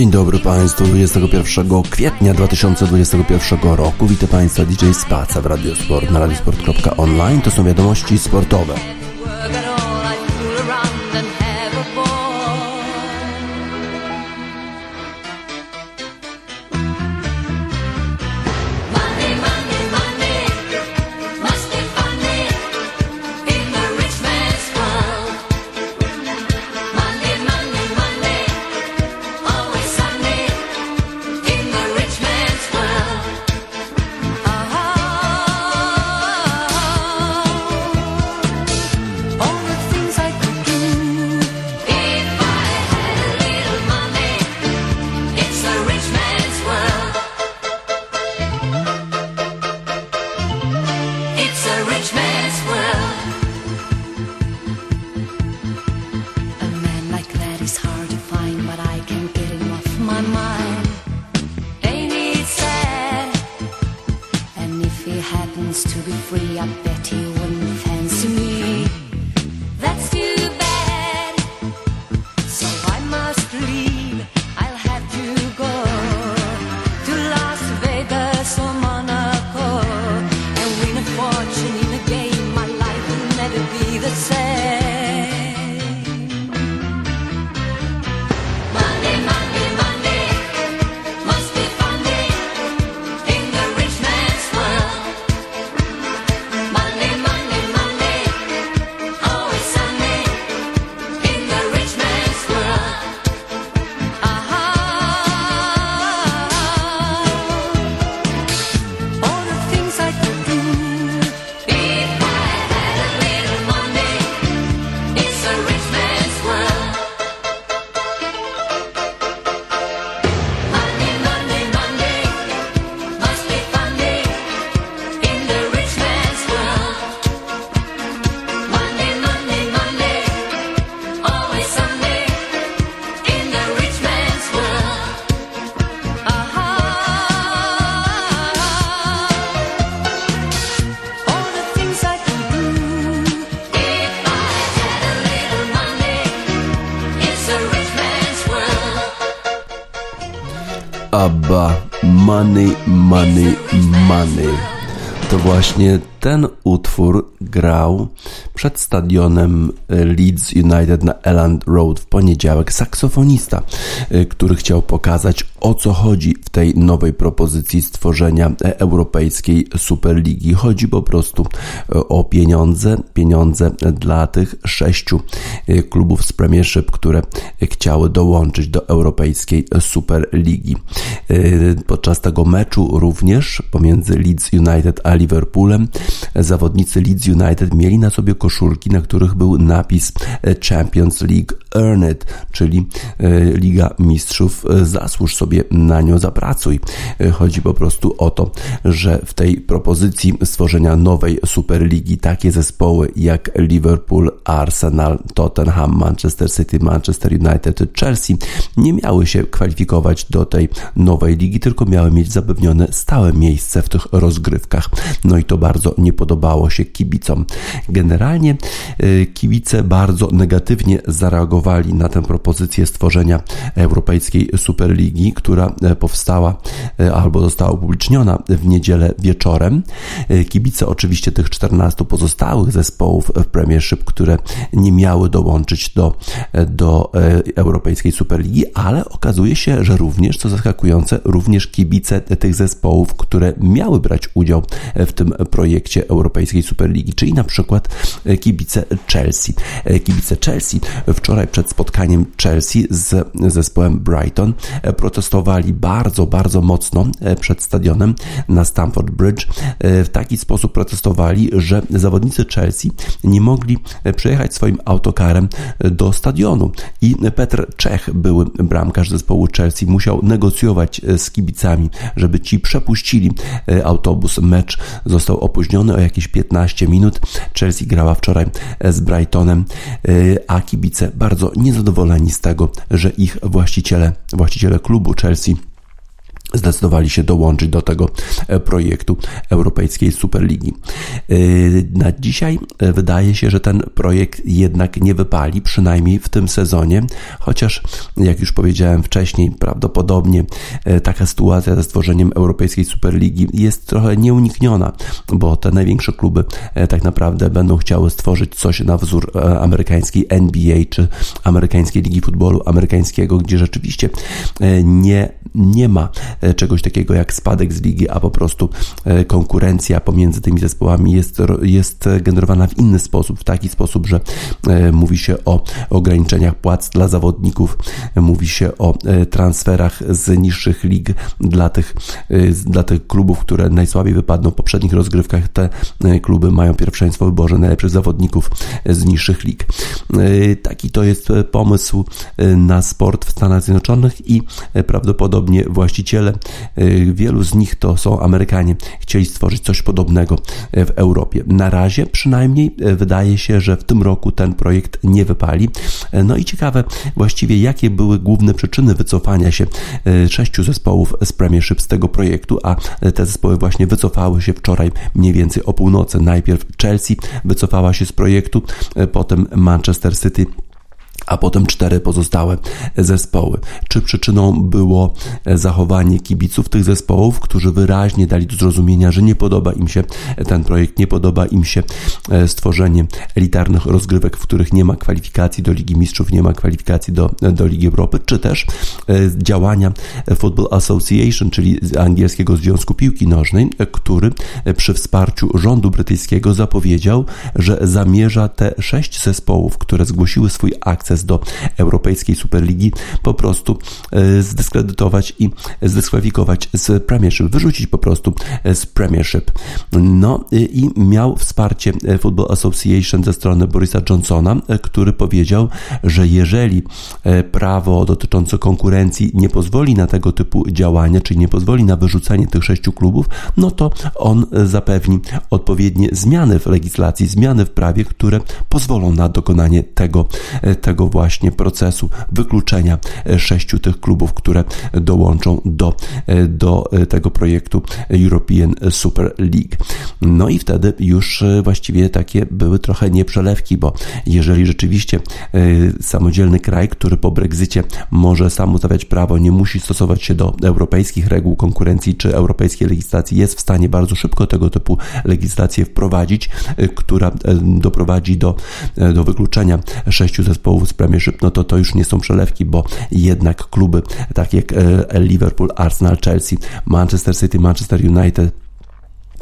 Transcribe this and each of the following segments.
Dzień dobry Państwu, 21 kwietnia 2021 roku. Witam Państwa DJ Spaca w Radiosport na radiosport.online. To są wiadomości sportowe. To właśnie ten utwór grał przed stadionem Leeds United na Elland Road w poniedziałek. Saksofonista, y, który chciał pokazać o co chodzi tej nowej propozycji stworzenia Europejskiej Superligi. Chodzi po prostu y, o pieniądze, pieniądze dla tych sześciu klubów z Premiership, które chciały dołączyć do Europejskiej Superligi. Podczas tego meczu również pomiędzy Leeds United a Liverpoolem zawodnicy Leeds United mieli na sobie koszulki, na których był napis Champions League Earn It, czyli e, Liga Mistrzów. E, zasłuż sobie na nią, zapracuj. E, chodzi po prostu o to, że w tej propozycji stworzenia nowej Superligi takie zespoły jak Liverpool, Arsenal, Tottenham, Manchester City, Manchester United, Chelsea nie miały się kwalifikować do tej nowej ligi, tylko miały mieć zapewnione stałe miejsce w tych rozgrywkach. No i to bardzo nie podobało się kibicom. Generalnie kibice bardzo negatywnie zareagowali na tę propozycję stworzenia Europejskiej Superligi, która e, e, albo została upubliczniona w niedzielę wieczorem. E, kibice oczywiście tych 14 pozostałych zespołów w Premiership, które nie miały dołączyć do, do Europejskiej Superligi, ale okazuje się, że również, co zaskakujące, również kibice tych zespołów, które miały brać udział w tym projekcie Europejskiej Superligi, czyli na przykład kibice Chelsea. Kibice Chelsea wczoraj przed spotkaniem Chelsea z zespołem Brighton e, protestowali bardzo, bardzo mocno e, przed stadionem na Stamford Bridge. E, w taki sposób protestowali, że zawodnicy Chelsea nie mogli przejechać swoim autokarem do stadionu i Petr Czech, były bramkarz zespołu Chelsea, musiał negocjować z kibicami, żeby ci przepuścili autobus. Mecz został opóźniony o jakieś 15 minut. Chelsea grała wczoraj z Brightonem, a kibice bardzo bardzo niezadowoleni z tego, że ich właściciele, właściciele klubu Chelsea zdecydowali się dołączyć do tego projektu Europejskiej Superligi. Na dzisiaj wydaje się, że ten projekt jednak nie wypali, przynajmniej w tym sezonie, chociaż jak już powiedziałem wcześniej, prawdopodobnie taka sytuacja ze stworzeniem Europejskiej Superligi jest trochę nieunikniona, bo te największe kluby tak naprawdę będą chciały stworzyć coś na wzór amerykańskiej NBA czy amerykańskiej ligi futbolu amerykańskiego, gdzie rzeczywiście e, nie, nie ma e, czegoś takiego jak spadek z ligi, a po prostu e, konkurencja pomiędzy tymi zespołami jest, jest generowana w inny sposób, w taki sposób, że mówi się o ograniczeniach płac dla zawodników, mówi się o transferach z niższych lig dla tych, dla tych klubów, które najsłabiej wypadną w poprzednich rozgrywkach. Te kluby mają pierwszeństwo w wyborze najlepszych zawodników z niższych lig. Taki to jest pomysł na sport w Stanach Zjednoczonych i prawdopodobnie właściciele, wielu z nich to są Amerykanie, chcieli stworzyć coś podobnego w Europie. Na razie przynajmniej wydaje się, że w tym roku ten projekt nie wypali. No i ciekawe właściwie, jakie były główne przyczyny wycofania się sześciu zespołów z Premiership z tego projektu, a te zespoły właśnie wycofały się wczoraj mniej więcej o północy. Najpierw Chelsea wycofała się z projektu, potem Manchester City a potem cztery pozostałe zespoły. Czy przyczyną było zachowanie kibiców tych zespołów, którzy wyraźnie dali do zrozumienia, że nie podoba im się ten projekt, nie podoba im się e, stworzenie elitarnych rozgrywek, w których nie ma kwalifikacji do Ligi Mistrzów, nie ma kwalifikacji do, do Ligi Europy, czy też e, działania Football Association, czyli angielskiego Związku Piłki Nożnej, który przy wsparciu rządu brytyjskiego zapowiedział, że zamierza te sześć zespołów, które zgłosiły swój akces do Europejskiej Superligi po prostu e, zdyskredytować i zdyskwalifikować z Premiership, wyrzucić po prostu e, z Premiership. No i miał wsparcie e, Football Association ze strony Borisa Johnsona, który powiedział, że jeżeli prawo dotyczące konkurencji nie pozwoli na tego typu działania, czyli nie pozwoli na wyrzucenie tych sześciu klubów, no to on zapewni odpowiednie zmiany w legislacji, zmiany w prawie, które pozwolą na dokonanie tego, tego właśnie procesu wykluczenia e, sześciu tych klubów, które dołączą do, e, do e, tego projektu European Super League. No i wtedy już właściwie takie były trochę nieprzelewki, bo jeżeli rzeczywiście samodzielny kraj, który po Brexicie może sam ustawiać prawo, nie musi stosować się do europejskich reguł konkurencji czy europejskiej legislacji, jest w stanie bardzo szybko tego typu legislację wprowadzić, która doprowadzi do, do wykluczenia sześciu zespołów z Premiership, no to to już nie są przelewki, bo jednak kluby takie jak e, Liverpool, Arsenal, Chelsea, Manchester City, Manchester United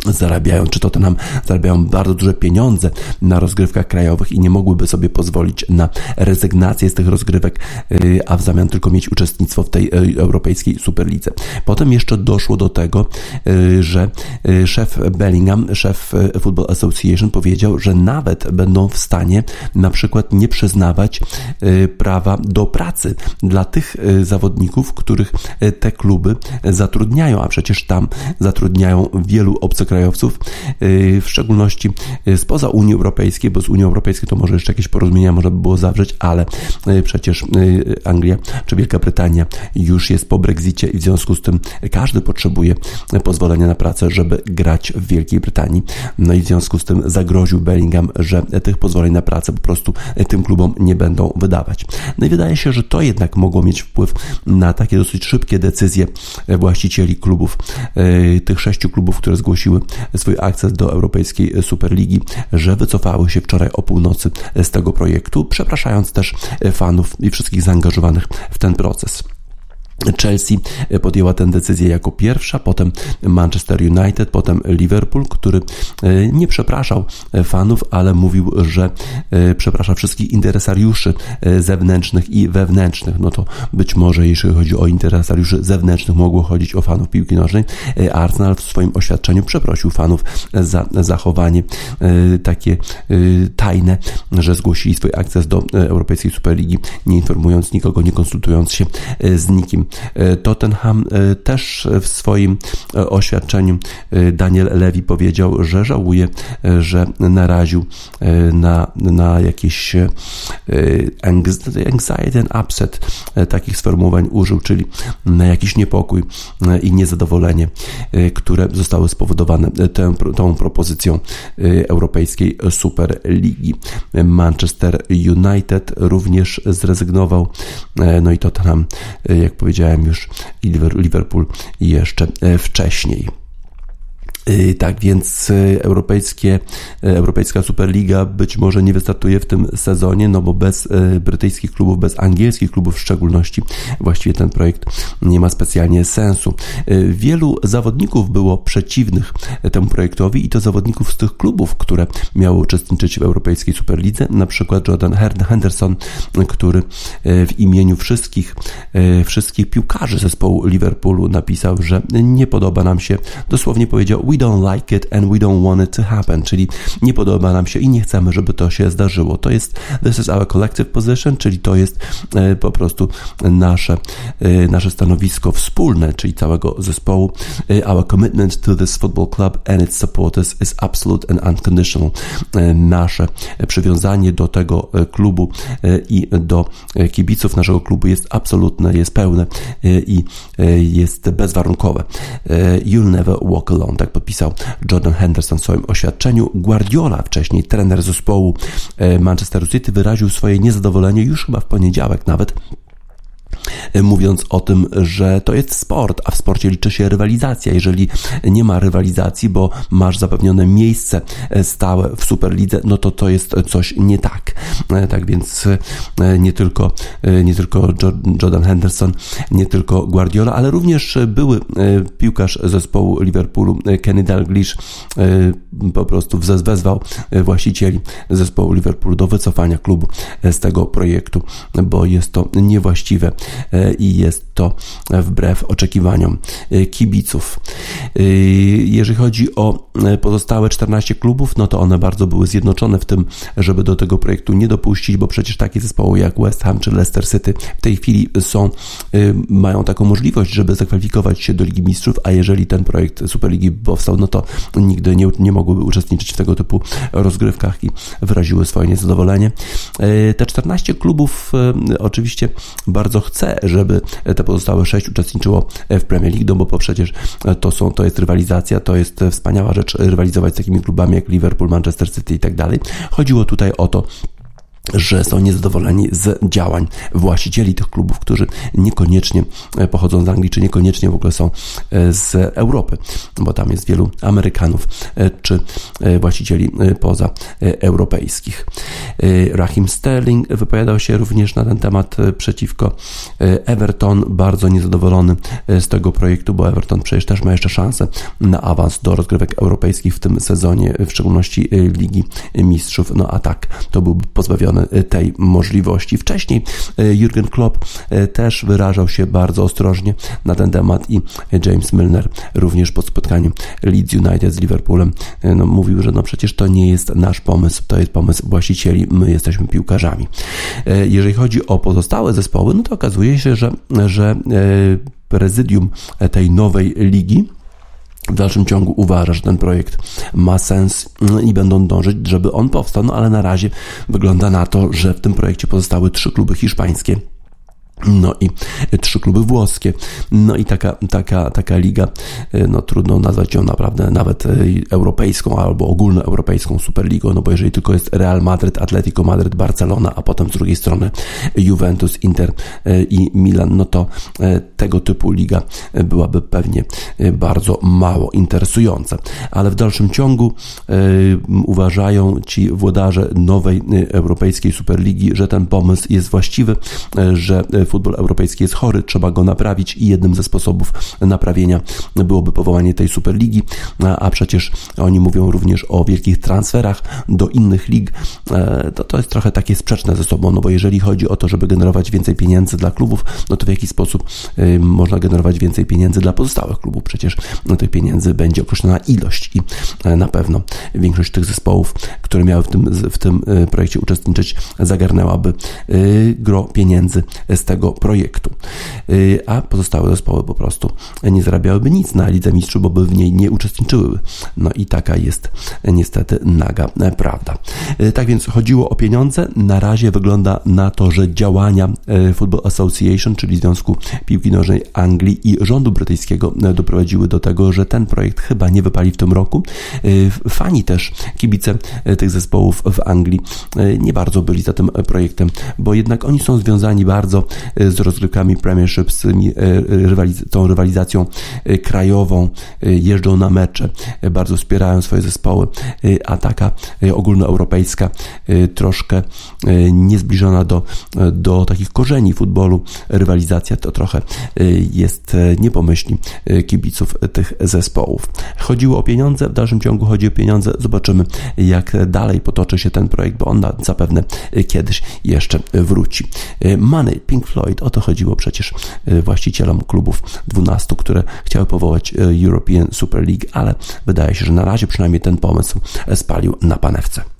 zarabiają, czy to nam zarabiają bardzo duże pieniądze na rozgrywkach krajowych i nie mogłyby sobie pozwolić na rezygnację z tych rozgrywek, y, a w zamian tylko mieć uczestnictwo w tej y, europejskiej superlidze. Potem jeszcze doszło do tego, y, że szef Bellingham, szef Football Association powiedział, że nawet będą w stanie na przykład nie przyznawać prawa do pracy dla tych zawodników, których te kluby zatrudniają, a przecież tam zatrudniają wielu obcokrajowców krajowców, y, w szczególności y, spoza Unii Europejskiej, bo z Unii Europejskiej to może jeszcze jakieś porozumienia można by było zawrzeć, ale y, przecież Anglia czy Wielka Brytania już jest po Brexicie i w związku z tym każdy potrzebuje pozwolenia na pracę, żeby grać w Wielkiej Brytanii. No i w związku z tym zagroził Bellingham, że tych pozwoleń na pracę po prostu tym klubom nie będą wydawać. No i wydaje się, że to jednak mogło mieć wpływ na takie dosyć szybkie decyzje właścicieli klubów, tych sześciu klubów, które zgłosiły swój akces do Europejskiej Superligi, że wycofały się wczoraj o północy z tego projektu, przepraszając też fanów i wszystkich zaangażowanych w ten proces. Chelsea podjęła tę decyzję jako pierwsza, potem Manchester United, potem Liverpool, który e, nie przepraszał fanów, ale mówił, że e, przeprasza wszystkich interesariuszy e, zewnętrznych i wewnętrznych. No to być może, jeśli chodzi o interesariuszy zewnętrznych, mogło chodzić o fanów piłki nożnej. Arsenal w swoim oświadczeniu przeprosił fanów za zachowanie takie tajne, że zgłosili swój akces do Europejskiej Superligi, nie informując nikogo, nie konsultując się z nikim. Tottenham też w swoim oświadczeniu Daniel Levy powiedział, że żałuje, że naraził na, na jakieś anxiety and upset, takich sformułowań użył, czyli na jakiś niepokój i niezadowolenie, które zostały spowodowane tą, tą propozycją Europejskiej Superligi. Manchester United również zrezygnował, no i Tottenham, jak powiedziałem już, Liverpool jeszcze wcześniej. Y, tak więc y, europejskie, y, Europejska Superliga być może nie wystartuje w tym sezonie, no bo bez brytyjskich klubów, bez angielskich klubów w szczególności, właściwie ten projekt nie ma specjalnie sensu. Wielu zawodników było przeciwnych temu projektowi i to zawodników z tych klubów, które miały uczestniczyć w Europejskiej Superlidze, na przykład Jordan Henderson, który w imieniu wszystkich, wszystkich piłkarzy zespołu Liverpoolu napisał, że nie podoba nam się, dosłownie powiedział, we don't like it and we don't want it to happen, czyli nie podoba nam się i nie chcemy, żeby to się zdarzyło. To jest this is our collective position, czyli to jest e, po prostu nasze, e, nasze stanowisko wspólne, czyli całego zespołu. E, our commitment to this football club and its supporters is absolute and unconditional. Nasze przywiązanie do tego klubu i do kibiców naszego klubu jest absolutne, jest pełne i jest bezwarunkowe. You'll never walk alone, tak podpisał Jordan Henderson w swoim oświadczeniu. Guardiola, wcześniej trener zespołu e, Manchester City, wyraził swoje niezadowolenie już chyba w poniedziałek nawet mówiąc o tym, że to jest sport, a w sporcie liczy się rywalizacja. Jeżeli nie ma rywalizacji, bo masz zapewnione miejsce stałe w Superlidze, no to to jest coś nie tak. Tak więc e, nie tylko, e, nie tylko Jordan Henderson, nie tylko Guardiola, ale również były e, piłkarz zespołu Liverpoolu Kenny Dalglish po prostu wezwał właścicieli zespołu Liverpoolu do wycofania klubu z tego projektu, bo jest to niewłaściwe E, i jest to wbrew oczekiwaniom e, kibiców. E, jeżeli chodzi o pozostałe 14 klubów, no to one bardzo były zjednoczone w tym, żeby do tego projektu nie dopuścić, bo przecież takie zespoły jak West Ham czy Leicester City w tej chwili są, mają taką możliwość, żeby zakwalifikować się do Ligi Mistrzów, a jeżeli ten projekt Superligi powstał, no to nigdy nie, nie mogłyby uczestniczyć w tego typu rozgrywkach i wyraziły swoje niezadowolenie. Te 14 klubów oczywiście bardzo chce, żeby te pozostałe sześć uczestniczyło w Premier League, no bo przecież to, są, to jest rywalizacja, to jest wspaniała rzecz rywalizować z takimi klubami jak Liverpool, Manchester City i tak dalej. Chodziło tutaj o to, że są niezadowoleni z działań właścicieli tych klubów, którzy niekoniecznie e, pochodzą z Anglii, czy niekoniecznie w ogóle są e, z Europy, bo tam jest wielu Amerykanów e, czy właścicieli poza europejskich. Rahim Sterling wypowiadał się również na ten temat przeciwko Everton, bardzo niezadowolony z tego projektu, bo Everton przecież też ma jeszcze szansę na awans do rozgrywek europejskich w tym sezonie, w szczególności Ligi Mistrzów, no a tak, to byłby pozbawiony Y, tej możliwości. Wcześniej y, Jurgen Klopp y, też wyrażał się bardzo ostrożnie na ten temat i James Milner również po spotkaniu Leeds United z Liverpoolem no, mówił, że no przecież to nie jest nasz pomysł, to jest pomysł właścicieli, my jesteśmy piłkarzami. Jeżeli chodzi o pozostałe zespoły, no to okazuje się, że, że prezydium tej nowej ligi w dalszym ciągu uważa, że ten projekt ma sens i będą dążyć, żeby on powstał, no ale na razie wygląda na to, że w tym projekcie pozostały trzy kluby hiszpańskie no i trzy kluby włoskie. No i taka, taka, taka liga, e, no trudno nazwać ją naprawdę nawet e, europejską albo ogólnoeuropejską superligą, no bo jeżeli tylko jest Real Madrid, Atletico Madrid, Barcelona, a potem z drugiej strony Juventus, Inter e, i Milan, no to tego typu liga byłaby pewnie bardzo mało interesująca. Ale w dalszym ciągu uważają ci włodarze nowej europejskiej superligi, że ten pomysł jest właściwy, że futbol europejski jest chory, trzeba go naprawić i jednym ze sposobów naprawienia byłoby powołanie tej Superligi, a przecież oni mówią również o wielkich transferach do innych lig, e, to to jest trochę takie sprzeczne ze sobą, no bo jeżeli chodzi o to, żeby generować więcej pieniędzy dla klubów, no to w jaki sposób e, można generować więcej pieniędzy dla pozostałych klubów? Przecież no, tych pieniędzy będzie określona ilość i e, na pewno większość tych zespołów, które miały w tym, w tym projekcie uczestniczyć, zagarnęłaby gro pieniędzy z tego projektu. A pozostałe zespoły po prostu nie zarabiałyby nic na Lidze Mistrzów, bo by w niej nie uczestniczyły. No i taka jest niestety naga prawda. Tak więc chodziło o pieniądze. Na razie wygląda na to, że działania Football Association, czyli Związku Piłki Nożnej Anglii i rządu brytyjskiego doprowadziły do tego, że ten projekt chyba nie wypali w tym roku. Fani też, kibice tych zespołów w Anglii nie bardzo byli za tym projektem, bo jednak oni są związani bardzo z rozgrywkami Premiership, z tą rywalizacją krajową, jeżdżą na mecze, bardzo wspierają swoje zespoły, a taka ogólnoeuropejska, troszkę niezbliżona do, do takich korzeni futbolu rywalizacja to trochę jest niepomyślni kibiców tych zespołów. Chodziło o pieniądze, w dalszym ciągu chodzi o pieniądze. Zobaczymy, jak dalej potoczy się ten projekt, bo on zapewne kiedyś jeszcze wróci. Money, Pink Floyd, o to chodziło przecież właścicielom klubów 12, które chciały powołać European Super League, ale wydaje się, że na razie przynajmniej ten pomysł spalił na panewce.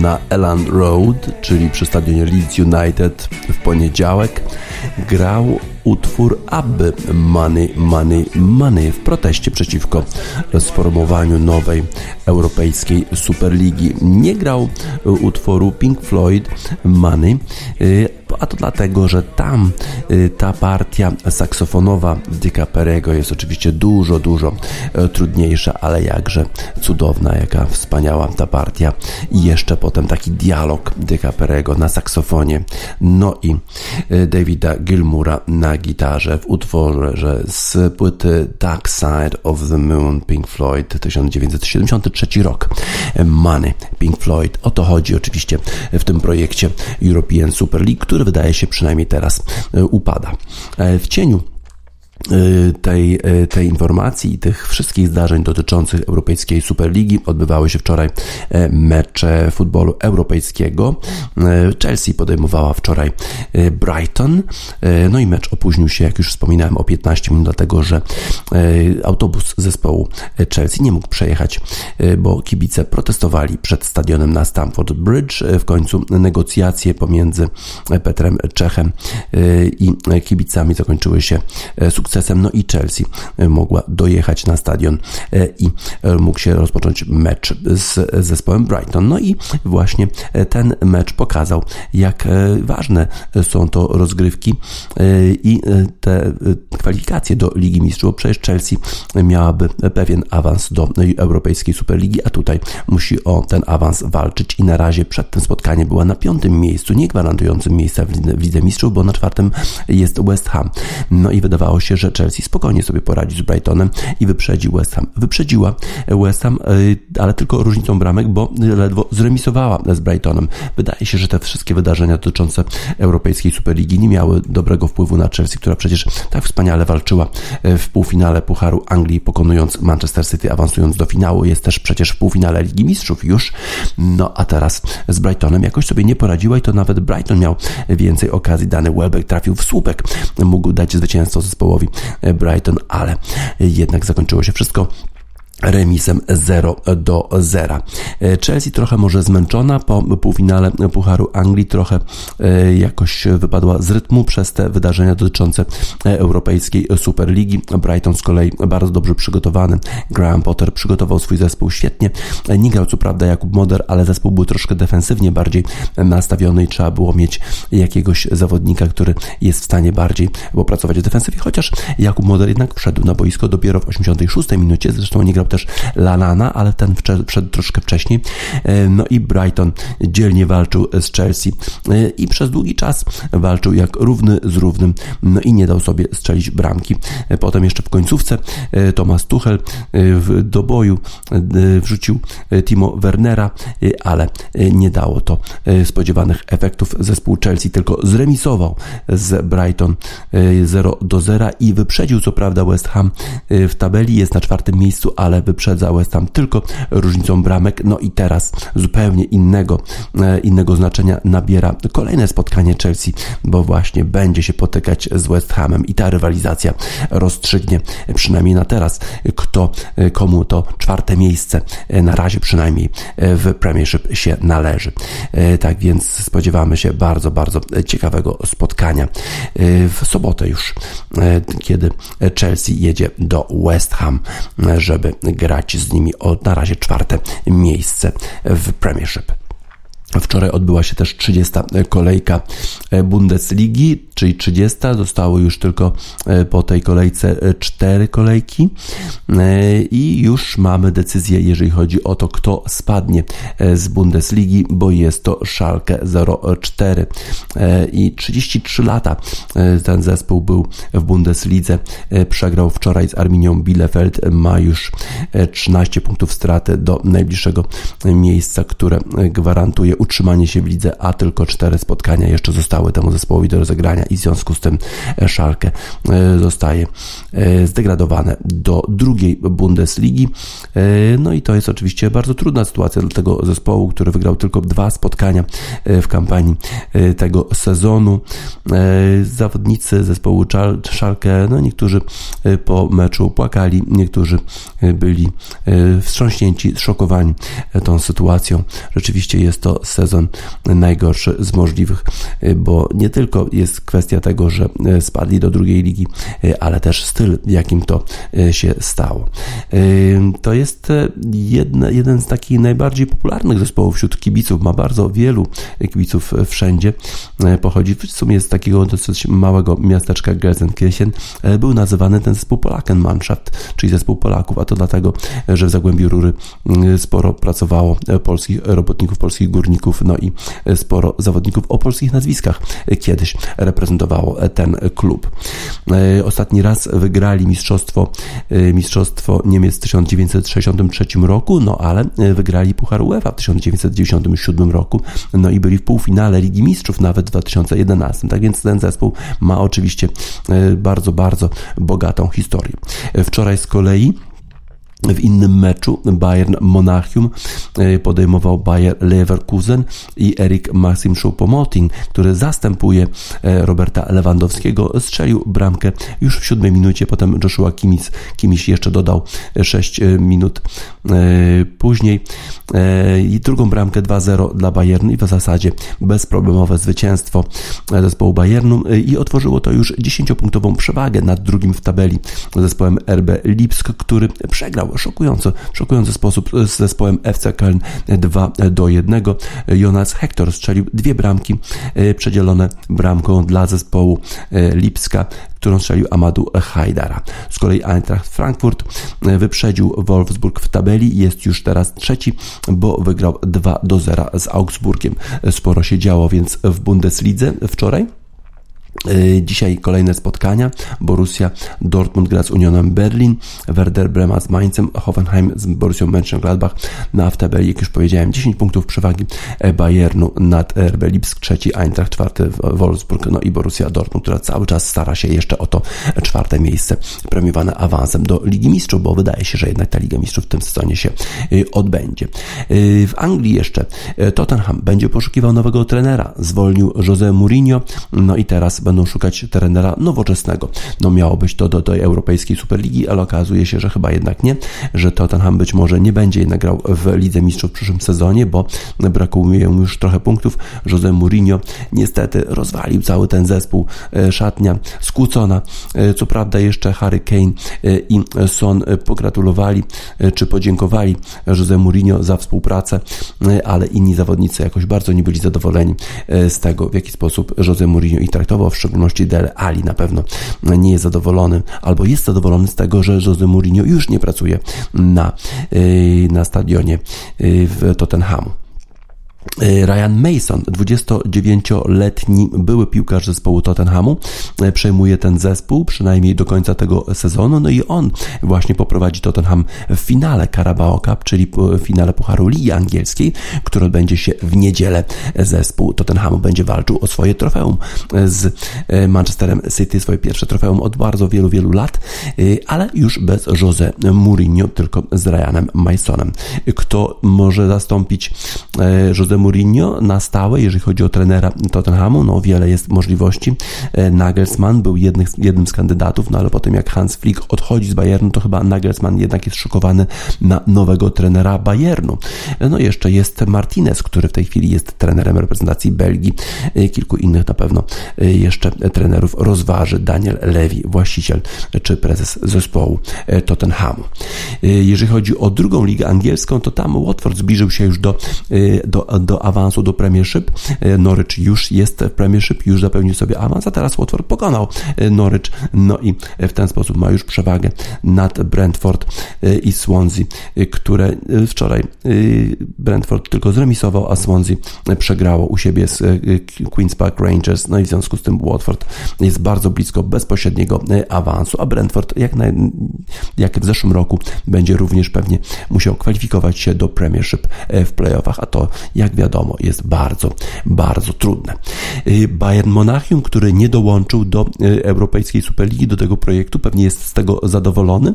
Na Elland Road, czyli przy stadionie Leeds United w poniedziałek, grał utwór Aby Money, Money, Money w proteście przeciwko sformowaniu nowej europejskiej Superligi. Nie grał utworu Pink Floyd Money, a to dlatego, że tam y, ta partia saksofonowa Dicka Perego jest oczywiście dużo, dużo e, trudniejsza, ale jakże cudowna, jaka wspaniała ta partia. I jeszcze potem taki dialog Dicka Perego na saksofonie, no i e, Davida Gilmura na gitarze w utworze z płyty Dark Side of the Moon Pink Floyd 1973 rok Money Pink Floyd o to chodzi oczywiście w tym projekcie European Super League, który wydaje się przynajmniej teraz e, upada. E, w cieniu tej, y, tej informacji i tych wszystkich zdarzeń dotyczących Europejskiej Superligi odbywały się wczoraj e, mecze futbolu europejskiego. E, Chelsea podejmowała wczoraj e, Brighton, no i mecz opóźnił się, jak już wspominałem, o 15 minut, dlatego że autobus zespołu Chelsea nie mógł przejechać, bo kibice protestowali przed stadionem na Stamford Bridge. W końcu negocjacje pomiędzy Petrem Czechem i kibicami zakończyły się sukcesem sukcesem. No i Chelsea e, mogła dojechać na stadion e, i e, mógł się rozpocząć mecz z zespołem Brighton. No i właśnie ten mecz pokazał, jak ważne są to rozgrywki i te kwalifikacje do Ligi Mistrzów. Przecież Chelsea miałaby pewien awans do Europejskiej Superligi, a tutaj musi o ten awans walczyć i na razie przed tym spotkaniem była na piątym miejscu, nie gwarantującym miejsca w Lidze Mistrzów, bo na czwartym jest West Ham. No i wydawało się, że Chelsea spokojnie sobie poradzi z Brightonem i wyprzedzi West Ham. Wyprzedziła West Ham, e, ale tylko różnicą bramek, bo ledwo zremisowała z Brightonem. Wydaje się, że te wszystkie wydarzenia dotyczące Europejskiej Superligi nie miały dobrego wpływu na Chelsea, która przecież tak wspaniale walczyła e, w półfinale Pucharu Anglii, pokonując Manchester City, awansując do finału. Jest też przecież w półfinale Ligi Mistrzów już. No a teraz z Brightonem jakoś sobie nie poradziła i to nawet Brighton miał więcej okazji. Dany Welbeck trafił w słupek, mógł dać zwycięstwo zespołowi Brighton, ale jednak zakończyło się wszystko remisem 0 do 0. Chelsea trochę może zmęczona po półfinale Pucharu Anglii, trochę e, jakoś wypadła z rytmu przez te wydarzenia dotyczące Europejskiej Superligi. Brighton z kolei bardzo dobrze przygotowany. Graham Potter przygotował swój zespół świetnie. Nie grał co prawda Jakub Moder, ale zespół był troszkę defensywnie bardziej nastawiony i trzeba było mieć jakiegoś zawodnika, który jest w stanie bardziej opracować w defensywie, chociaż Jakub Moder jednak wszedł na boisko dopiero w 86 minucie, zresztą nie grał też Lanana, ale ten wszedł troszkę wcześniej. E, no i Brighton dzielnie walczył z Chelsea e, i przez długi czas walczył jak równy z równym, no i nie dał sobie strzelić bramki. E, potem jeszcze w końcówce Thomas Tuchel do boju wrzucił Timo Wernera, ale nie dało to spodziewanych efektów. Zespół Chelsea tylko zremisował z Brighton 0 do 0 i wyprzedził co prawda West Ham w tabeli, jest na czwartym miejscu, ale wyprzedza West Ham tylko różnicą bramek. No i teraz zupełnie innego, e, innego znaczenia nabiera kolejne spotkanie Chelsea, bo właśnie będzie się potykać z West Hamem i ta rywalizacja rozstrzygnie przynajmniej na teraz, kto e, komu to czwarte miejsce e, na razie przynajmniej w Premiership się należy. Tak więc spodziewamy się bardzo, bardzo ciekawego spotkania w sobotę już, kiedy Chelsea jedzie do West Ham, żeby grać z nimi o na razie czwarte miejsce w Premiership. Wczoraj odbyła się też 30. kolejka Bundesligi, czyli 30. Zostało już tylko e, po tej kolejce 4 kolejki e, i już mamy decyzję, jeżeli chodzi o to, kto spadnie e, z Bundesligi, bo jest to Schalke 04 i 33 lata ten zespół był w Bundeslidze. Przegrał wczoraj z Arminią Bielefeld, ma już 13 punktów straty do najbliższego miejsca, które gwarantuje utrzymanie się w lidze, a tylko cztery spotkania jeszcze zostały temu zespołowi do rozegrania i w związku z tym Szalkę zostaje zdegradowane do drugiej Bundesligi. No i to jest oczywiście bardzo trudna sytuacja dla tego zespołu, który wygrał tylko dwa spotkania w kampanii tego sezonu. Zawodnicy zespołu Szalkę, no niektórzy po meczu płakali, niektórzy byli wstrząśnięci, zszokowani tą sytuacją. Rzeczywiście jest to sezon najgorszy z możliwych, bo nie tylko jest kwestia tego, że spadli do drugiej ligi, ale też styl, jakim to się stało. To jest jeden z takich najbardziej popularnych zespołów wśród kibiców. Ma bardzo wielu kibiców wszędzie. Pochodzi w sumie z takiego dosyć małego miasteczka Gelsenkirchen. Był nazywany ten zespół Polakenmannschaft, czyli zespół Polaków, a to dlatego, że w Zagłębiu Rury sporo pracowało polskich robotników, polskich górników, no i sporo zawodników o polskich nazwiskach kiedyś reprezentowało ten klub. Ostatni raz wygrali mistrzostwo, mistrzostwo Niemiec w 1963 roku, no ale wygrali Puchar UEFA w 1997 roku, no i byli w półfinale Ligi Mistrzów nawet w 2011. Tak więc ten zespół ma oczywiście bardzo, bardzo bogatą historię. Wczoraj z kolei w innym meczu Bayern Monachium e, podejmował Bayer Leverkusen i Erik Maxim Choupo-Moting, który zastępuje e, Roberta Lewandowskiego, strzelił bramkę już w siódmej minucie, potem Joshua Kimmich, Kimmich jeszcze dodał 6 e, minut później i drugą bramkę 2-0 dla Bayernu i w zasadzie bezproblemowe zwycięstwo zespołu Bayernu i otworzyło to już 10-punktową przewagę nad drugim w tabeli zespołem RB Lipsk, który przegrał szokująco, szokujący sposób z zespołem FC Köln 2 do 1. Jonas Hector strzelił dwie bramki e, przedzielone bramką dla zespołu e, Lipska, którą strzelił Amadu Hajdara. Z kolei Eintracht Frankfurt e, wyprzedził Wolfsburg w tabeli i jest już teraz trzeci, bo wygrał 2 do 0 z Augsburgiem. Sporo się działo więc w Bundeslidze wczoraj. Y, dzisiaj kolejne spotkania. Borussia Dortmund gra z Unionem Berlin, Werder Brema z Mainzem, Hoffenheim z Borussią Mönchengladbach. Na w tabeli, jak już powiedziałem, 10 punktów przewagi e, Bayernu nad RB Lipsk, trzeci Eintracht, czwarty Wolfsburg, no i Borussia Dortmund, która cały czas stara się jeszcze o to czwarte miejsce premiowane awansem do Ligi Mistrzów, bo wydaje się, że jednak ta Liga Mistrzów w tym sezonie się y, odbędzie. Y, w Anglii jeszcze Tottenham będzie poszukiwał nowego trenera, zwolnił Jose Mourinho, no i teraz będą szukać trenera nowoczesnego. No miało być to do tej europejskiej Superligi, ale okazuje się, że chyba jednak nie, że Tottenham być może nie będzie jednak grał w Lidze Mistrzów w przyszłym sezonie, bo brakuje mu już trochę punktów. Jose Mourinho niestety rozwalił cały ten zespół, e, szatnia skłócona. E, co prawda jeszcze Harry Kane e, i Son pogratulowali czy podziękowali Jose Mourinho za współpracę, ale inni zawodnicy jakoś bardzo nie byli zadowoleni z tego, w jaki sposób Jose Mourinho ich traktował, w szczególności Dele Ali na pewno nie jest zadowolony, albo jest zadowolony z tego, że Jose Mourinho już nie pracuje na, y, na stadionie y, w Tottenhamu. E, Ryan Mason, 29-letni były piłkarz zespołu Tottenhamu, e, przejmuje ten zespół przynajmniej do końca tego sezonu, no i on właśnie poprowadzi Tottenham w finale Carabao Cup, czyli w finale Pucharu Ligi Angielskiej, który odbędzie się w niedzielę. Zespół Tottenhamu będzie walczył o swoje trofeum z e, Manchesterem City, swoje pierwsze trofeum od bardzo wielu, wielu lat, ale już bez Jose Mourinho, tylko z Ryanem Masonem. Kto może zastąpić Jose Jose Mourinho na stałe, jeżeli chodzi o trenera Tottenhamu, no wiele jest możliwości. E, Nagelsmann był jednym, jednym z kandydatów, no ale potem jak Hans Flick odchodzi z Bayernu, to chyba Nagelsmann jednak jest szokowany na nowego trenera Bayernu. E, no jeszcze jest Martinez, który w tej chwili jest trenerem reprezentacji Belgii. E, kilku innych na pewno jeszcze trenerów rozważy Daniel Levy, właściciel czy prezes zespołu Tottenhamu. Jeżeli chodzi o drugą ligę angielską, to tam Watford zbliżył się już do, do, do awansu do Premiership. E, Norwich już jest w Premiership, już zapewnił sobie awans, a teraz Watford pokonał e, Norwich, no i w ten sposób ma już przewagę nad Brentford e, i Swansea, które wczoraj Brentford tylko zremisował, a Swansea przegrało u siebie z Queen's Park Rangers, no i w związku z tym Watford jest bardzo blisko bezpośredniego awansu, a Brentford jak, na, jak w zeszłym roku będzie również pewnie musiał kwalifikować się do Premiership w playoffach, a to jak jak wiadomo, jest bardzo, bardzo trudne. Bayern Monachium, który nie dołączył do Europejskiej Superligi, do tego projektu, pewnie jest z tego zadowolony.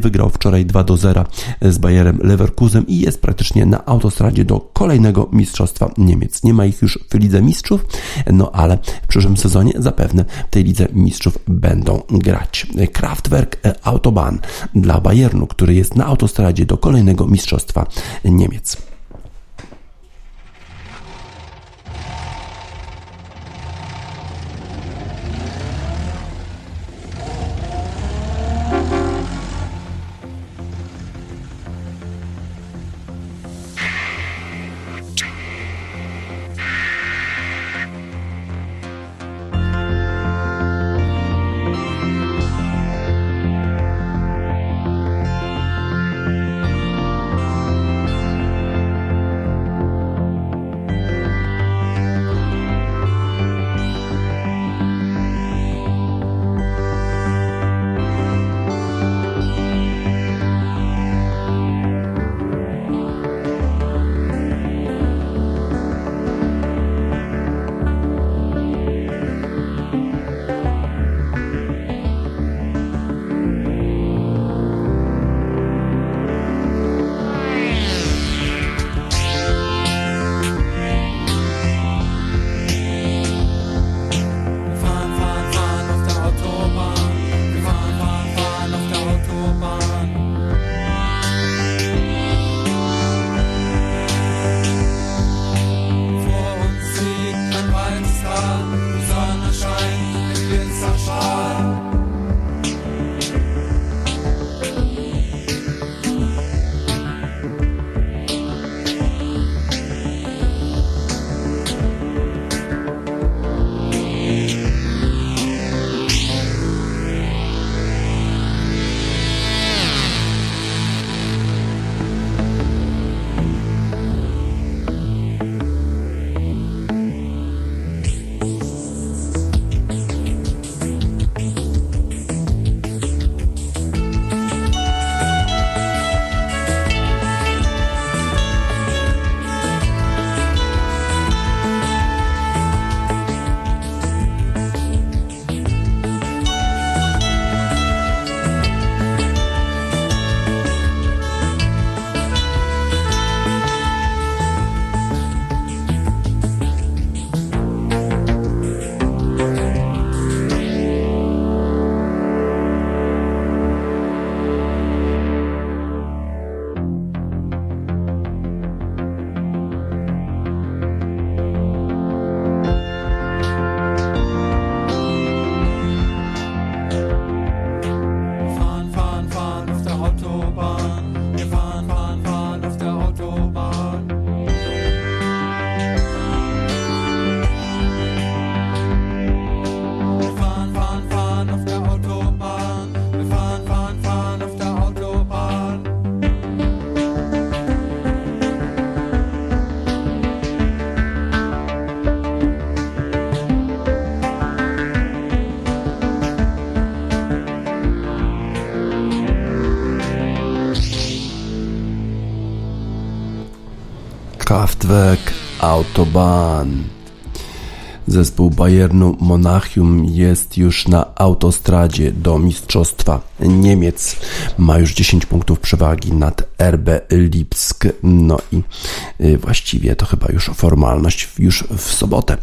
Wygrał wczoraj 2 do 0 z Bayerem Leverkusen i jest praktycznie na autostradzie do kolejnego mistrzostwa Niemiec. Nie ma ich już w Lidze Mistrzów, no ale w przyszłym sezonie zapewne w tej Lidze Mistrzów będą grać. Kraftwerk Autobahn dla Bayernu, który jest na autostradzie do kolejnego mistrzostwa Niemiec. Kraftwerk Autobahn. Zespół Bayernu Monachium jest już na autostradzie do Mistrzostwa Niemiec. Ma już 10 punktów przewagi nad RB Lipsk. No i y, właściwie to chyba już formalność. Już w sobotę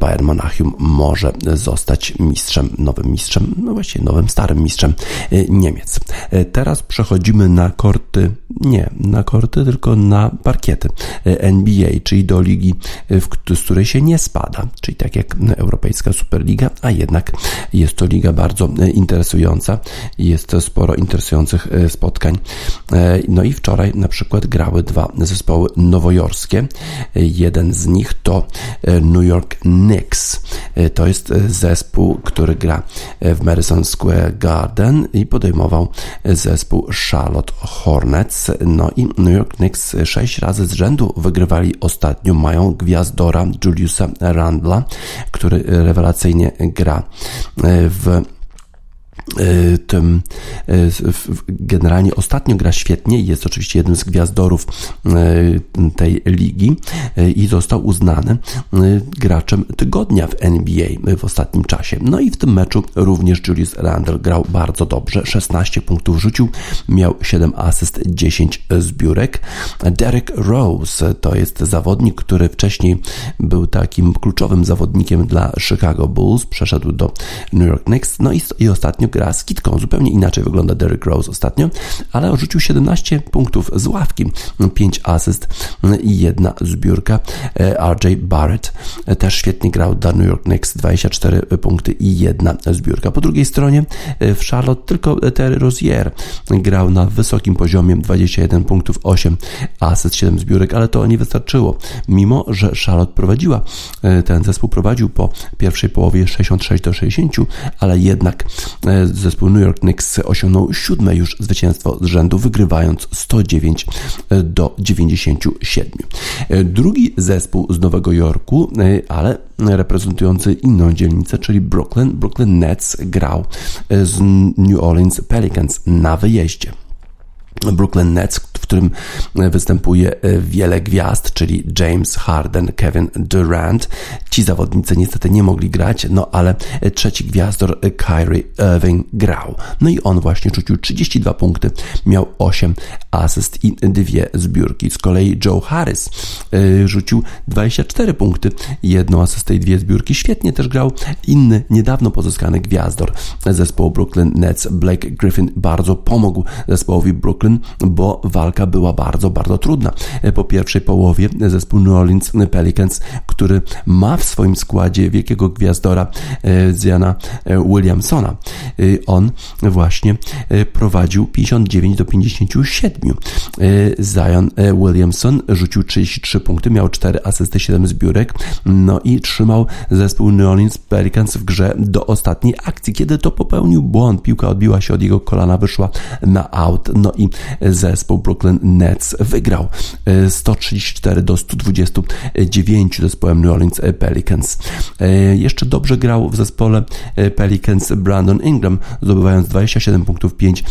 Bayern Monachium może zostać mistrzem, nowym mistrzem, no właściwie nowym starym mistrzem y, Niemiec. Y, teraz przechodzimy na korty, nie na korty, tylko na parkiety NBA, czyli do ligi, z której się nie spada, czyli tak jak Europejska Superliga, a jednak jest to liga bardzo interesująca. Jest sporo interesujących spotkań. No i wczoraj na przykład grały dwa zespoły nowojorskie. Jeden z nich to e, New York Knicks. E, to jest e, zespół, który gra w Madison Square Garden i podejmował zespół Charlotte Hornets. No i New York Knicks sześć razy z rzędu wygrywali ostatnio. Mają gwiazdora Juliusa Randla, który rewelacyjnie gra w tym y, generalnie ostatnio gra świetnie jest oczywiście jednym z gwiazdorów y, tej ligi i został uznany graczem tygodnia w NBA w ostatnim czasie. No i w tym meczu również Julius Randle grał bardzo dobrze, 16 punktów rzucił, miał 7 asyst, 10 zbiórek. Derek Rose to jest zawodnik, który wcześniej był takim kluczowym zawodnikiem dla Chicago Bulls, przeszedł do New York Knicks, no i, i ostatnio gra z kitką. Zupełnie inaczej wygląda Derrick Rose ostatnio, ale odrzucił 17 punktów z ławki, 5 asyst i jedna zbiórka. E, RJ Barrett e, też świetnie grał dla New York Knicks, 24 punkty i jedna zbiórka. Po drugiej stronie e, w Charlotte tylko Terry Rozier grał na wysokim poziomie, 21 punktów, 8 asyst, 7 zbiórek, ale to nie wystarczyło. Mimo, że Charlotte prowadziła, ten zespół prowadził po pierwszej połowie 66 do 60, ale jednak zespół New York Knicks osiągnął siódme już zwycięstwo z rzędu, wygrywając 109 do 97. Drugi zespół z Nowego Jorku, ale reprezentujący inną dzielnicę, czyli Brooklyn, Brooklyn Nets grał z New Orleans Pelicans na wyjeździe. Brooklyn Nets, którym występuje e, wiele gwiazd, czyli James Harden, Kevin Durant. Ci zawodnicy niestety nie mogli grać, no ale trzeci gwiazdor e, Kyrie Irving grał. No i on właśnie rzucił 32 punkty, miał 8 asyst i dwie zbiórki. Z kolei Joe Harris e, rzucił 24 punkty, jedną asystę i dwie zbiórki. Świetnie też grał inny, niedawno pozyskany gwiazdor zespołu Brooklyn Nets, Blake Griffin, bardzo pomógł zespołowi Brooklyn, bo walka była bardzo, bardzo trudna. Po pierwszej połowie zespół New Orleans Pelicans, który ma w swoim składzie wielkiego gwiazdora e, Ziana e, Williamsona. E, on właśnie prowadził 59 do 57. Zion Williamson rzucił 33 punkty, miał 4 asysty, 7 zbiórek, no i trzymał zespół New Orleans Pelicans w grze do ostatniej akcji. Kiedy to popełnił błąd, piłka odbiła się od jego kolana, wyszła na out, no i zespół Brooklyn Nets wygrał 134 e, do 129 zespołem New Orleans Pelicans. E, jeszcze dobrze grał w zespole e, Pelicans Brandon Ingram, zdobywając 27 punktów, 5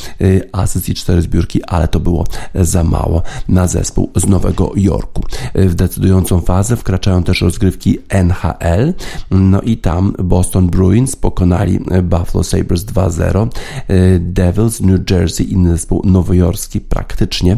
asyst i 4 zbiórki, ale to było za mało na zespół z Nowego Jorku. W decydującą fazę wkraczają też rozgrywki NHL, no i tam Boston Bruins pokonali Buffalo Sabres 2-0, Devils New Jersey, inny zespół nowojorski praktycznie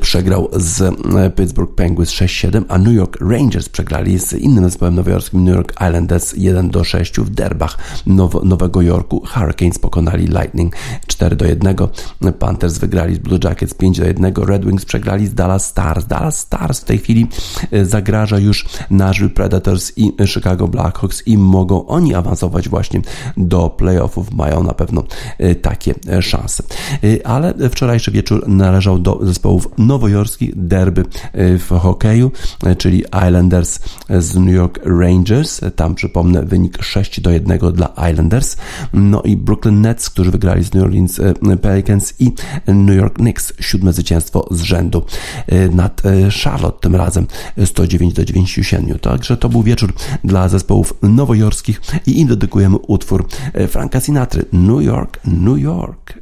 przegrał z e, Pittsburgh Penguins 6-7, a New York Rangers przegrali z innym zespołem nowojorskim New York Islanders 1-6 w derbach Now Nowego Jorku. Hurricanes pokonali Lightning 4-1, Panthers wygrali z Blue Jackets 5-1, Red Wings przegrali z Dallas Stars. Dallas Stars w tej chwili e, zagraża już Nashville Predators i Chicago Blackhawks i mogą oni awansować właśnie do playoffów. Mają na pewno e, takie szanse. Ale wczorajszy wieczór należał do zespołów nowojorski derby e, w hokeju, e, czyli Islanders z New York Rangers. Tam przypomnę wynik 6 do 1 dla Islanders. No i Brooklyn Nets, którzy wygrali z New Orleans e, Pelicans i New York Knicks. Siódme zwycięstwo z rzędu nad Charlotte tym razem 109 do 97. Także to był wieczór dla zespołów nowojorskich i im dedykujemy utwór Franka Sinatry New York, New York.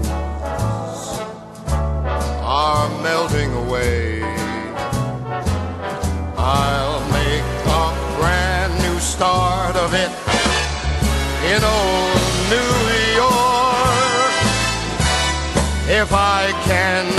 are melting away. I'll make a brand new start of it in old New York if I can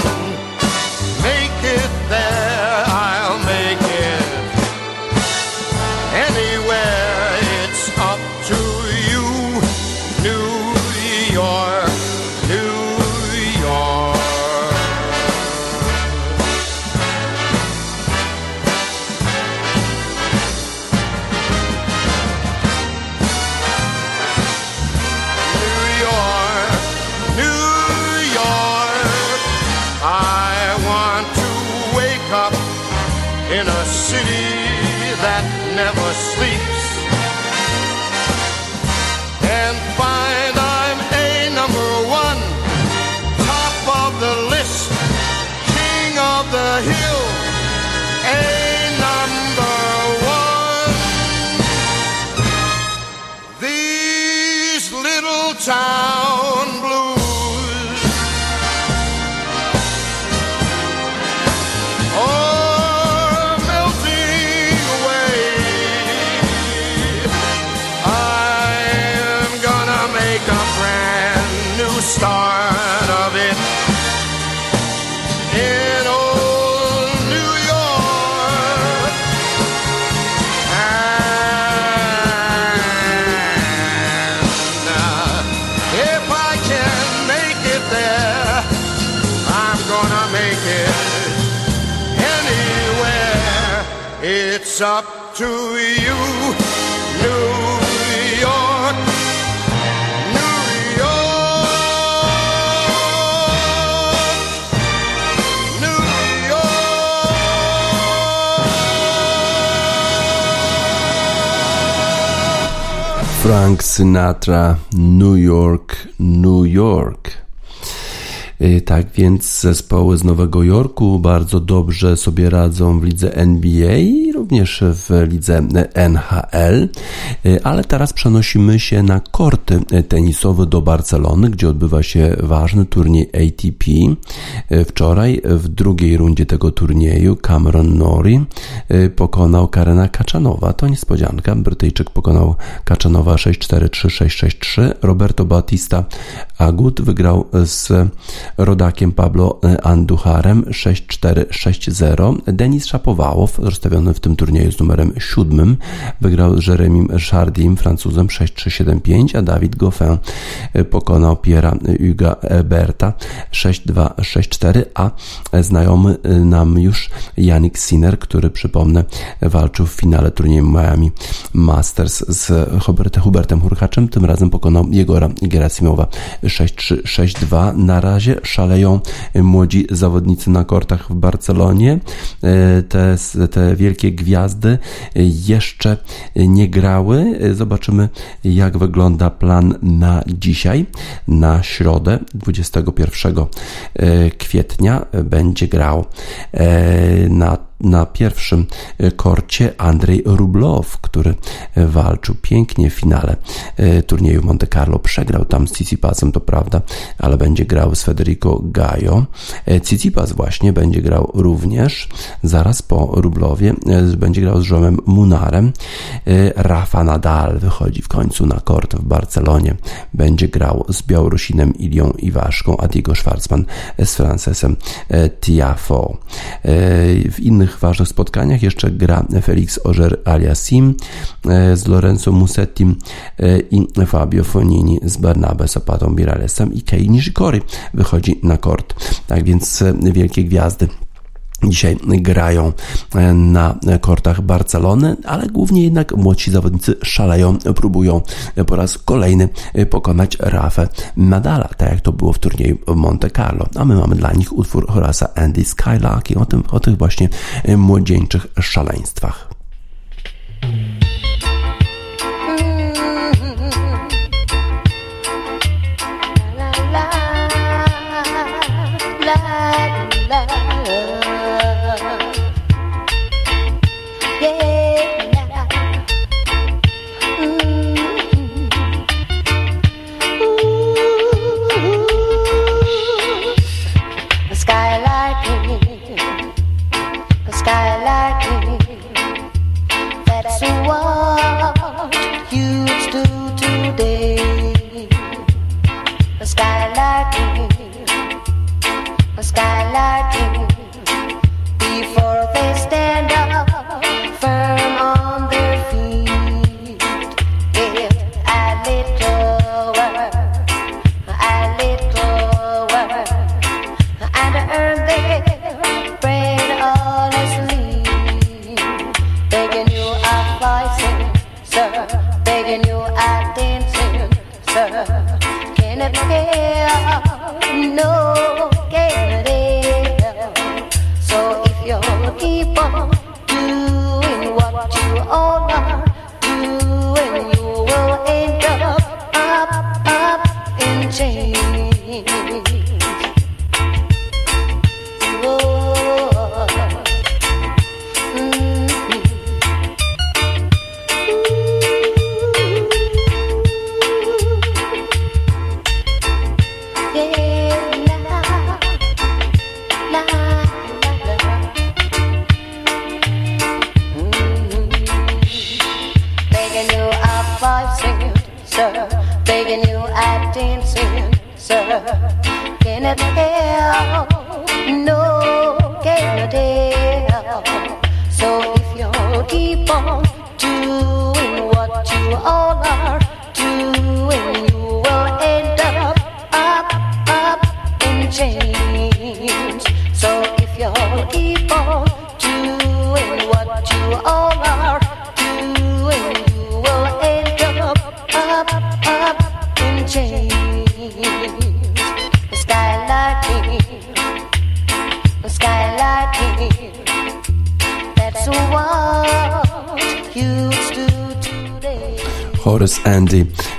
up to you, New York. Frank Sinatra, New York, New York. Y, Tak więc zespoły z Nowego Jorku bardzo dobrze sobie radzą w lidze NBA i również w lidze NHL, Y, ale teraz przenosimy się na korty tenisowe do Barcelony, gdzie odbywa się ważny turniej ATP. Y, Wczoraj w drugiej rundzie tego turnieju Cameron Norrie y, pokonał Karena Kaczanowa. To niespodzianka. Brytyjczyk pokonał Kaczanowa 6-4, 3-6, 6-3. Roberto Bautista Agut wygrał z rodakiem Pablo Andujarem 6-4, 6-0. Denis Szapowałow, rozstawiony w tym turnieju z numerem 7, wygrał z Jeremim Chardim, Francuzem 6-3, 7-5, a Dawid Goffin pokonał Piera Huga Berta 6-2, 6-4, a znajomy nam już Yannick Sinner, który przypomnę walczył w finale turnieju Miami Masters z Hubertem, Hubertem Hurkaczem, tym razem pokonał Jegora Gerasimowa 6-3, 6-2. Na razie szaleją młodzi zawodnicy na kortach w Barcelonie. Te, te wielkie gwiazdy jeszcze nie grały. Zobaczymy, jak wygląda plan na dzisiaj, na środę 21 kwietnia. Będzie grał na na pierwszym korcie Andrzej Rublow, który walczył pięknie w finale turnieju Monte Carlo. Przegrał tam z Tsitsipasem, to prawda, ale będzie grał z Federico Gaio. Tsitsipas właśnie będzie grał również zaraz po Rublowie. Będzie grał z Jomem Munarem. Rafa Nadal wychodzi w końcu na kort w Barcelonie. Będzie grał z Białorusinem Ilią Iwaszką, a Diego Schwarzman z Francesem Tiafo. W innych ważnych spotkaniach jeszcze gra Felix Oger Aliasim z Lorenzo Musettim i Fabio Fonini z Barnabé Zapatą Biralesem i Kei Nishikori wychodzi na kort. Tak więc wielkie gwiazdy dzisiaj grają na kortach Barcelony, ale głównie jednak młodsi zawodnicy szaleją, próbują po raz kolejny pokonać Rafę Nadala, tak jak to było w turnieju Monte Carlo. A my mamy dla nich utwór Horasa Andy Skylarki o, tym, o tych właśnie młodzieńczych szaleństwach. Andy,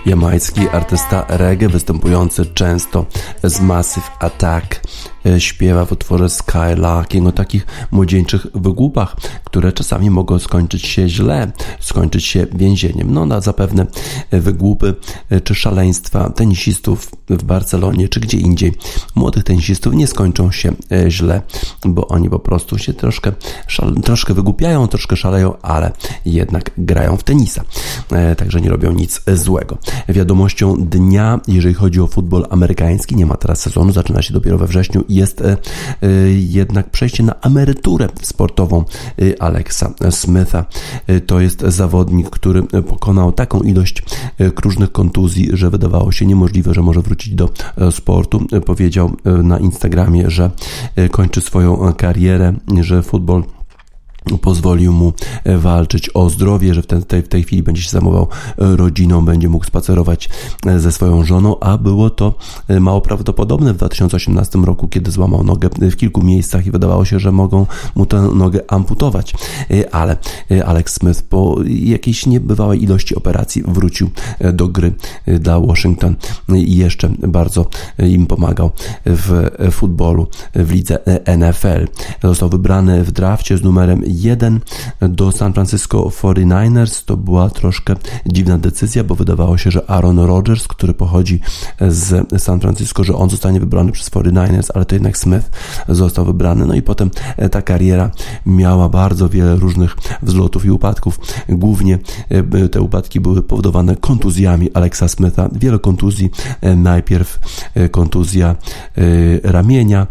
jamański artysta reggae występujący często z Massive Attack. E, śpiewa w utworze Skylarking o takich młodzieńczych wygłupach, które czasami mogą skończyć się źle, skończyć się więzieniem. No na zapewne wygłupy e, czy szaleństwa tenisistów w Barcelonie czy gdzie indziej, młodych tenisistów nie skończą się e, źle, bo oni po prostu się troszkę, szale, troszkę wygłupiają, troszkę szaleją, ale jednak grają w tenisa. Także nie robią nic złego. Wiadomością dnia, jeżeli chodzi o futbol amerykański, nie ma teraz sezonu, zaczyna się dopiero we wrześniu jest e, e, jednak przejście na emeryturę sportową e, Alexa Smitha. To jest zawodnik, który pokonał taką ilość różnych kontuzji, że wydawało się niemożliwe, że może wrócić do sportu. Powiedział na Instagramie, że kończy swoją karierę, że futbol pozwolił mu e, walczyć o zdrowie, że w, tej, w tej chwili będzie się zajmował e, rodziną, będzie mógł spacerować e, ze swoją żoną, a było to mało prawdopodobne w 2018 roku, kiedy złamał nogę w kilku miejscach i wydawało się, że mogą mu tę nogę amputować, ale Alex Smith po jakiejś niebywałej ilości operacji wrócił do gry dla Washington i jeszcze bardzo im pomagał w futbolu w lidze NFL. Został wybrany w drafcie z numerem 1 do San Francisco 49ers. To była troszkę dziwna decyzja, bo wydawało się, że Aaron Rodgers, który pochodzi z San Francisco, że on zostanie wybrany przez 49ers, ale to jednak Smith został wybrany. No i potem ta kariera miała bardzo wiele różnych wzlotów i upadków. Głównie e, te upadki były powodowane kontuzjami Alexa Smitha. Wiele kontuzji. E, najpierw e, kontuzja ramienia,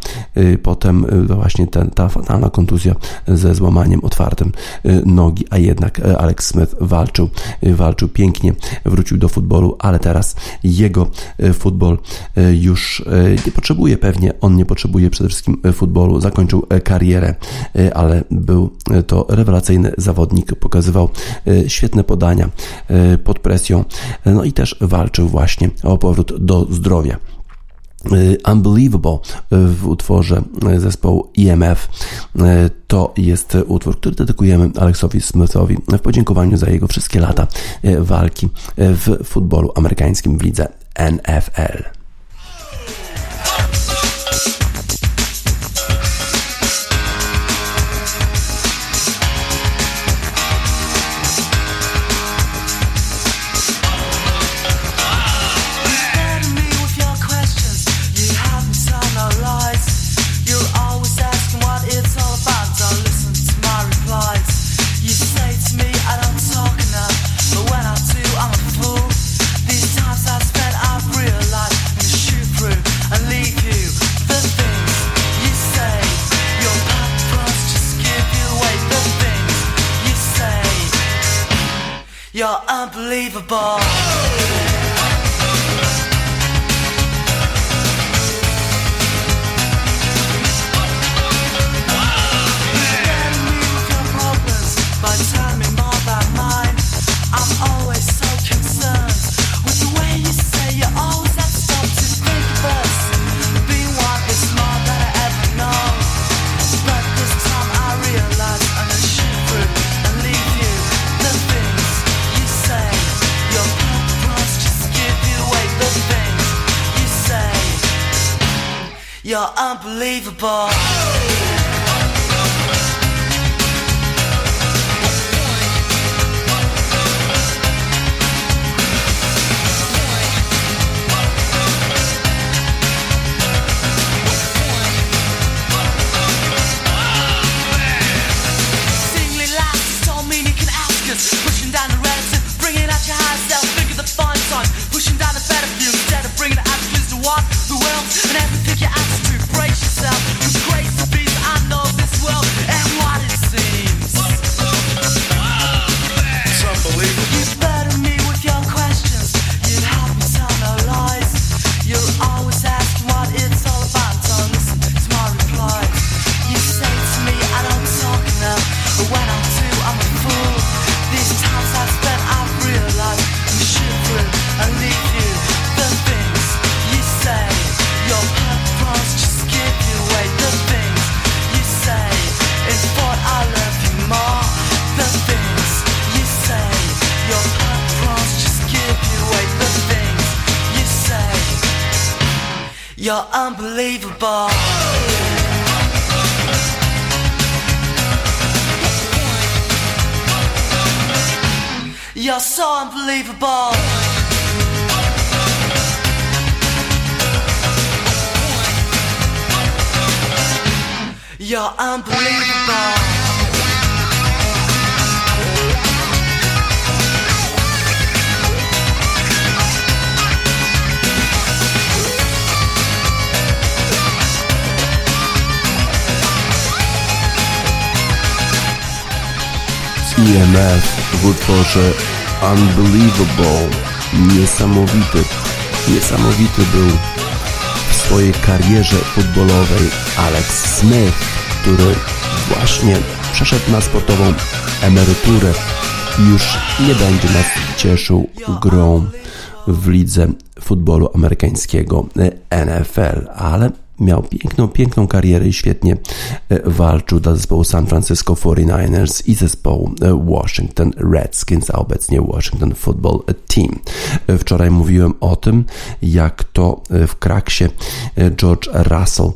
potem właśnie ta, ta fatalna kontuzja ze złamaniem otwartym y, nogi, a jednak y, Alex Smith walczył, y, walczył pięknie, wrócił do futbolu, ale teraz jego futbol już nie potrzebuje pewnie, on nie potrzebuje przede wszystkim futbolu, zakończył karierę, ale był to rewelacyjny zawodnik, pokazywał świetne podania pod presją, no i też walczył właśnie o powrót do zdrowia. Y, Unbelievable y, w utworze y, zespołu EMF. To jest utwór, który dedykujemy Alexowi Smithowi w podziękowaniu za jego wszystkie lata walki w futbolu amerykańskim w lidze NFL. Pushing down the relative, bringing out your high self, IMF w utworze Unbelievable. Niesamowity. Niesamowity był w swojej karierze futbolowej Alex Smith, który właśnie przeszedł na sportową emeryturę już nie będzie nas cieszył grą w lidze futbolu amerykańskiego NFL, ale miał piękną, piękną karierę i świetnie e, walczył dla zespołu San Francisco 49ers i zespołu e, Washington Redskins, a obecnie Washington Football Team. E, Wczoraj mówiłem o tym, jak to w kraksie George Russell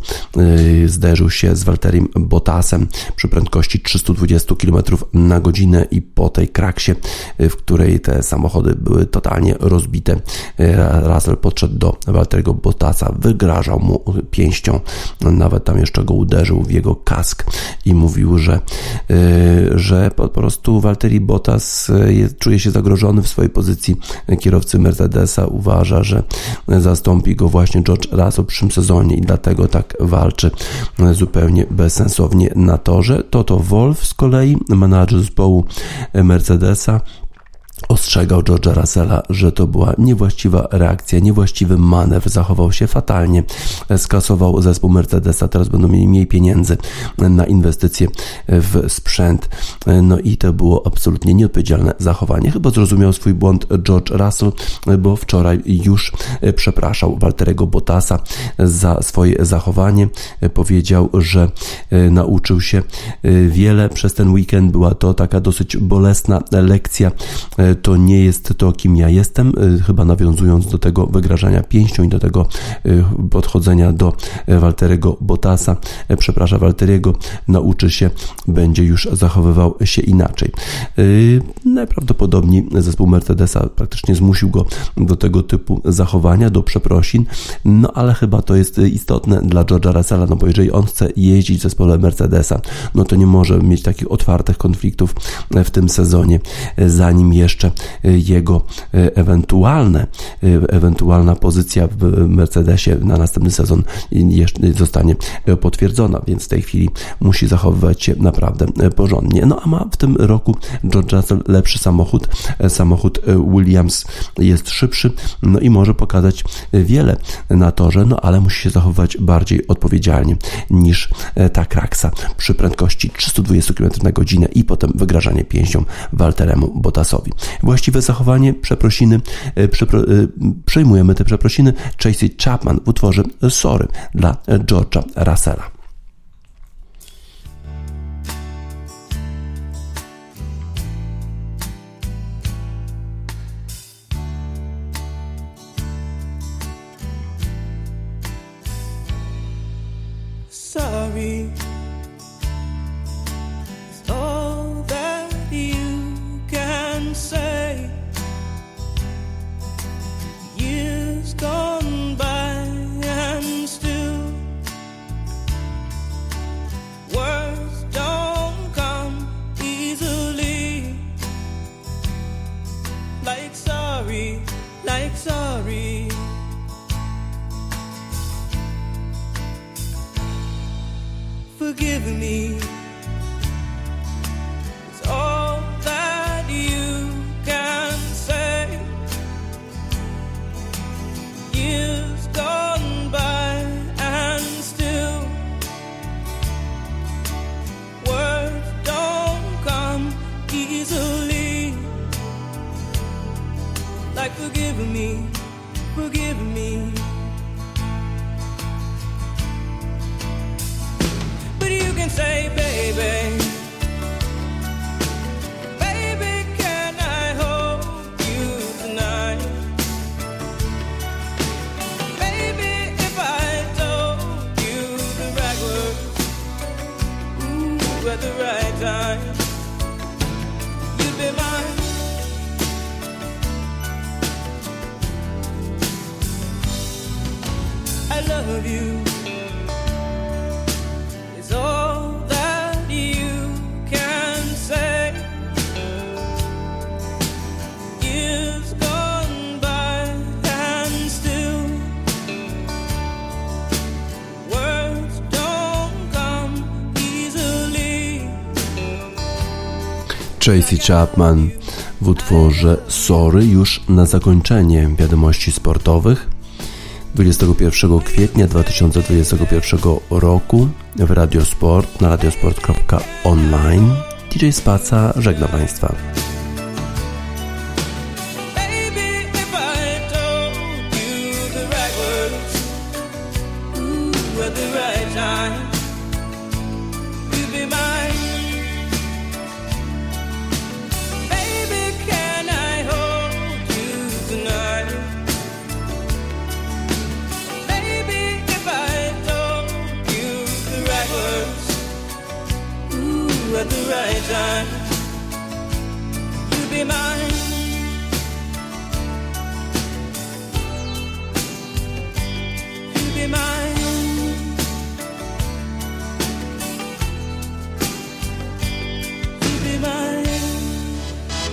zderzył się z Walterim Bottasem przy prędkości 320 km na godzinę i po tej kraksie, w której te samochody były totalnie rozbite, Russell podszedł do Walteriego Bottasa, wygrażał mu pięścią, nawet tam jeszcze go uderzył w jego kask i mówił, że, że po prostu Walteri Bottas czuje się zagrożony w swojej pozycji. Kierowcy Mercedesa, uważa, że zastąpi go właśnie George Russell w przyszłym sezonie i dlatego tak walczy. Zupełnie bezsensownie na torze. Toto Wolf z kolei, menadżer zespołu Mercedesa, ostrzegał George'a Russella, że to była niewłaściwa reakcja, niewłaściwy manewr, zachował się fatalnie, skasował zespół Mercedesa, teraz będą mieli mniej pieniędzy na inwestycje w sprzęt, no i to było absolutnie nieodpowiedzialne zachowanie. Chyba zrozumiał swój błąd George Russell, bo wczoraj już przepraszał Walterego Bottasa za swoje zachowanie, powiedział, że nauczył się wiele przez ten weekend, była to taka dosyć bolesna lekcja, to nie jest to, kim ja jestem, chyba nawiązując do tego wygrażania pięścią i do tego podchodzenia do Walterego Bottasa. Przepraszam Walteriego, nauczy się, będzie już zachowywał się inaczej. Najprawdopodobniej zespół Mercedesa praktycznie zmusił go do tego typu zachowania, do przeprosin, no ale chyba to jest istotne dla George'a Russella, no bo jeżeli on chce jeździć w zespole Mercedesa, no to nie może mieć takich otwartych konfliktów w tym sezonie, zanim jeszcze jeszcze jego ewentualne, ewentualna pozycja w Mercedesie na następny sezon zostanie potwierdzona, więc w tej chwili musi zachowywać się naprawdę porządnie. No a ma w tym roku George Russell lepszy samochód. Samochód Williams jest szybszy, no i może pokazać wiele na torze, no ale musi się zachowywać bardziej odpowiedzialnie niż ta Kraksa przy prędkości 320 km na godzinę i potem wygrażanie pięścią Walteremu Bottasowi. Właściwe zachowanie, przeprosiny, przepro, przejmujemy te przeprosiny. Tracy Chapman w utworze Sorry dla George'a Russella. Gone by and still words don't come easily. Like sorry, like sorry. forgive me. It's all forgive me, forgive me. The right time, Tracy Chapman w utworze Sorry już na zakończenie wiadomości sportowych. 21 kwietnia 2021 roku w Radiosport na radiosport.online DJ Spaca żegna Państwa.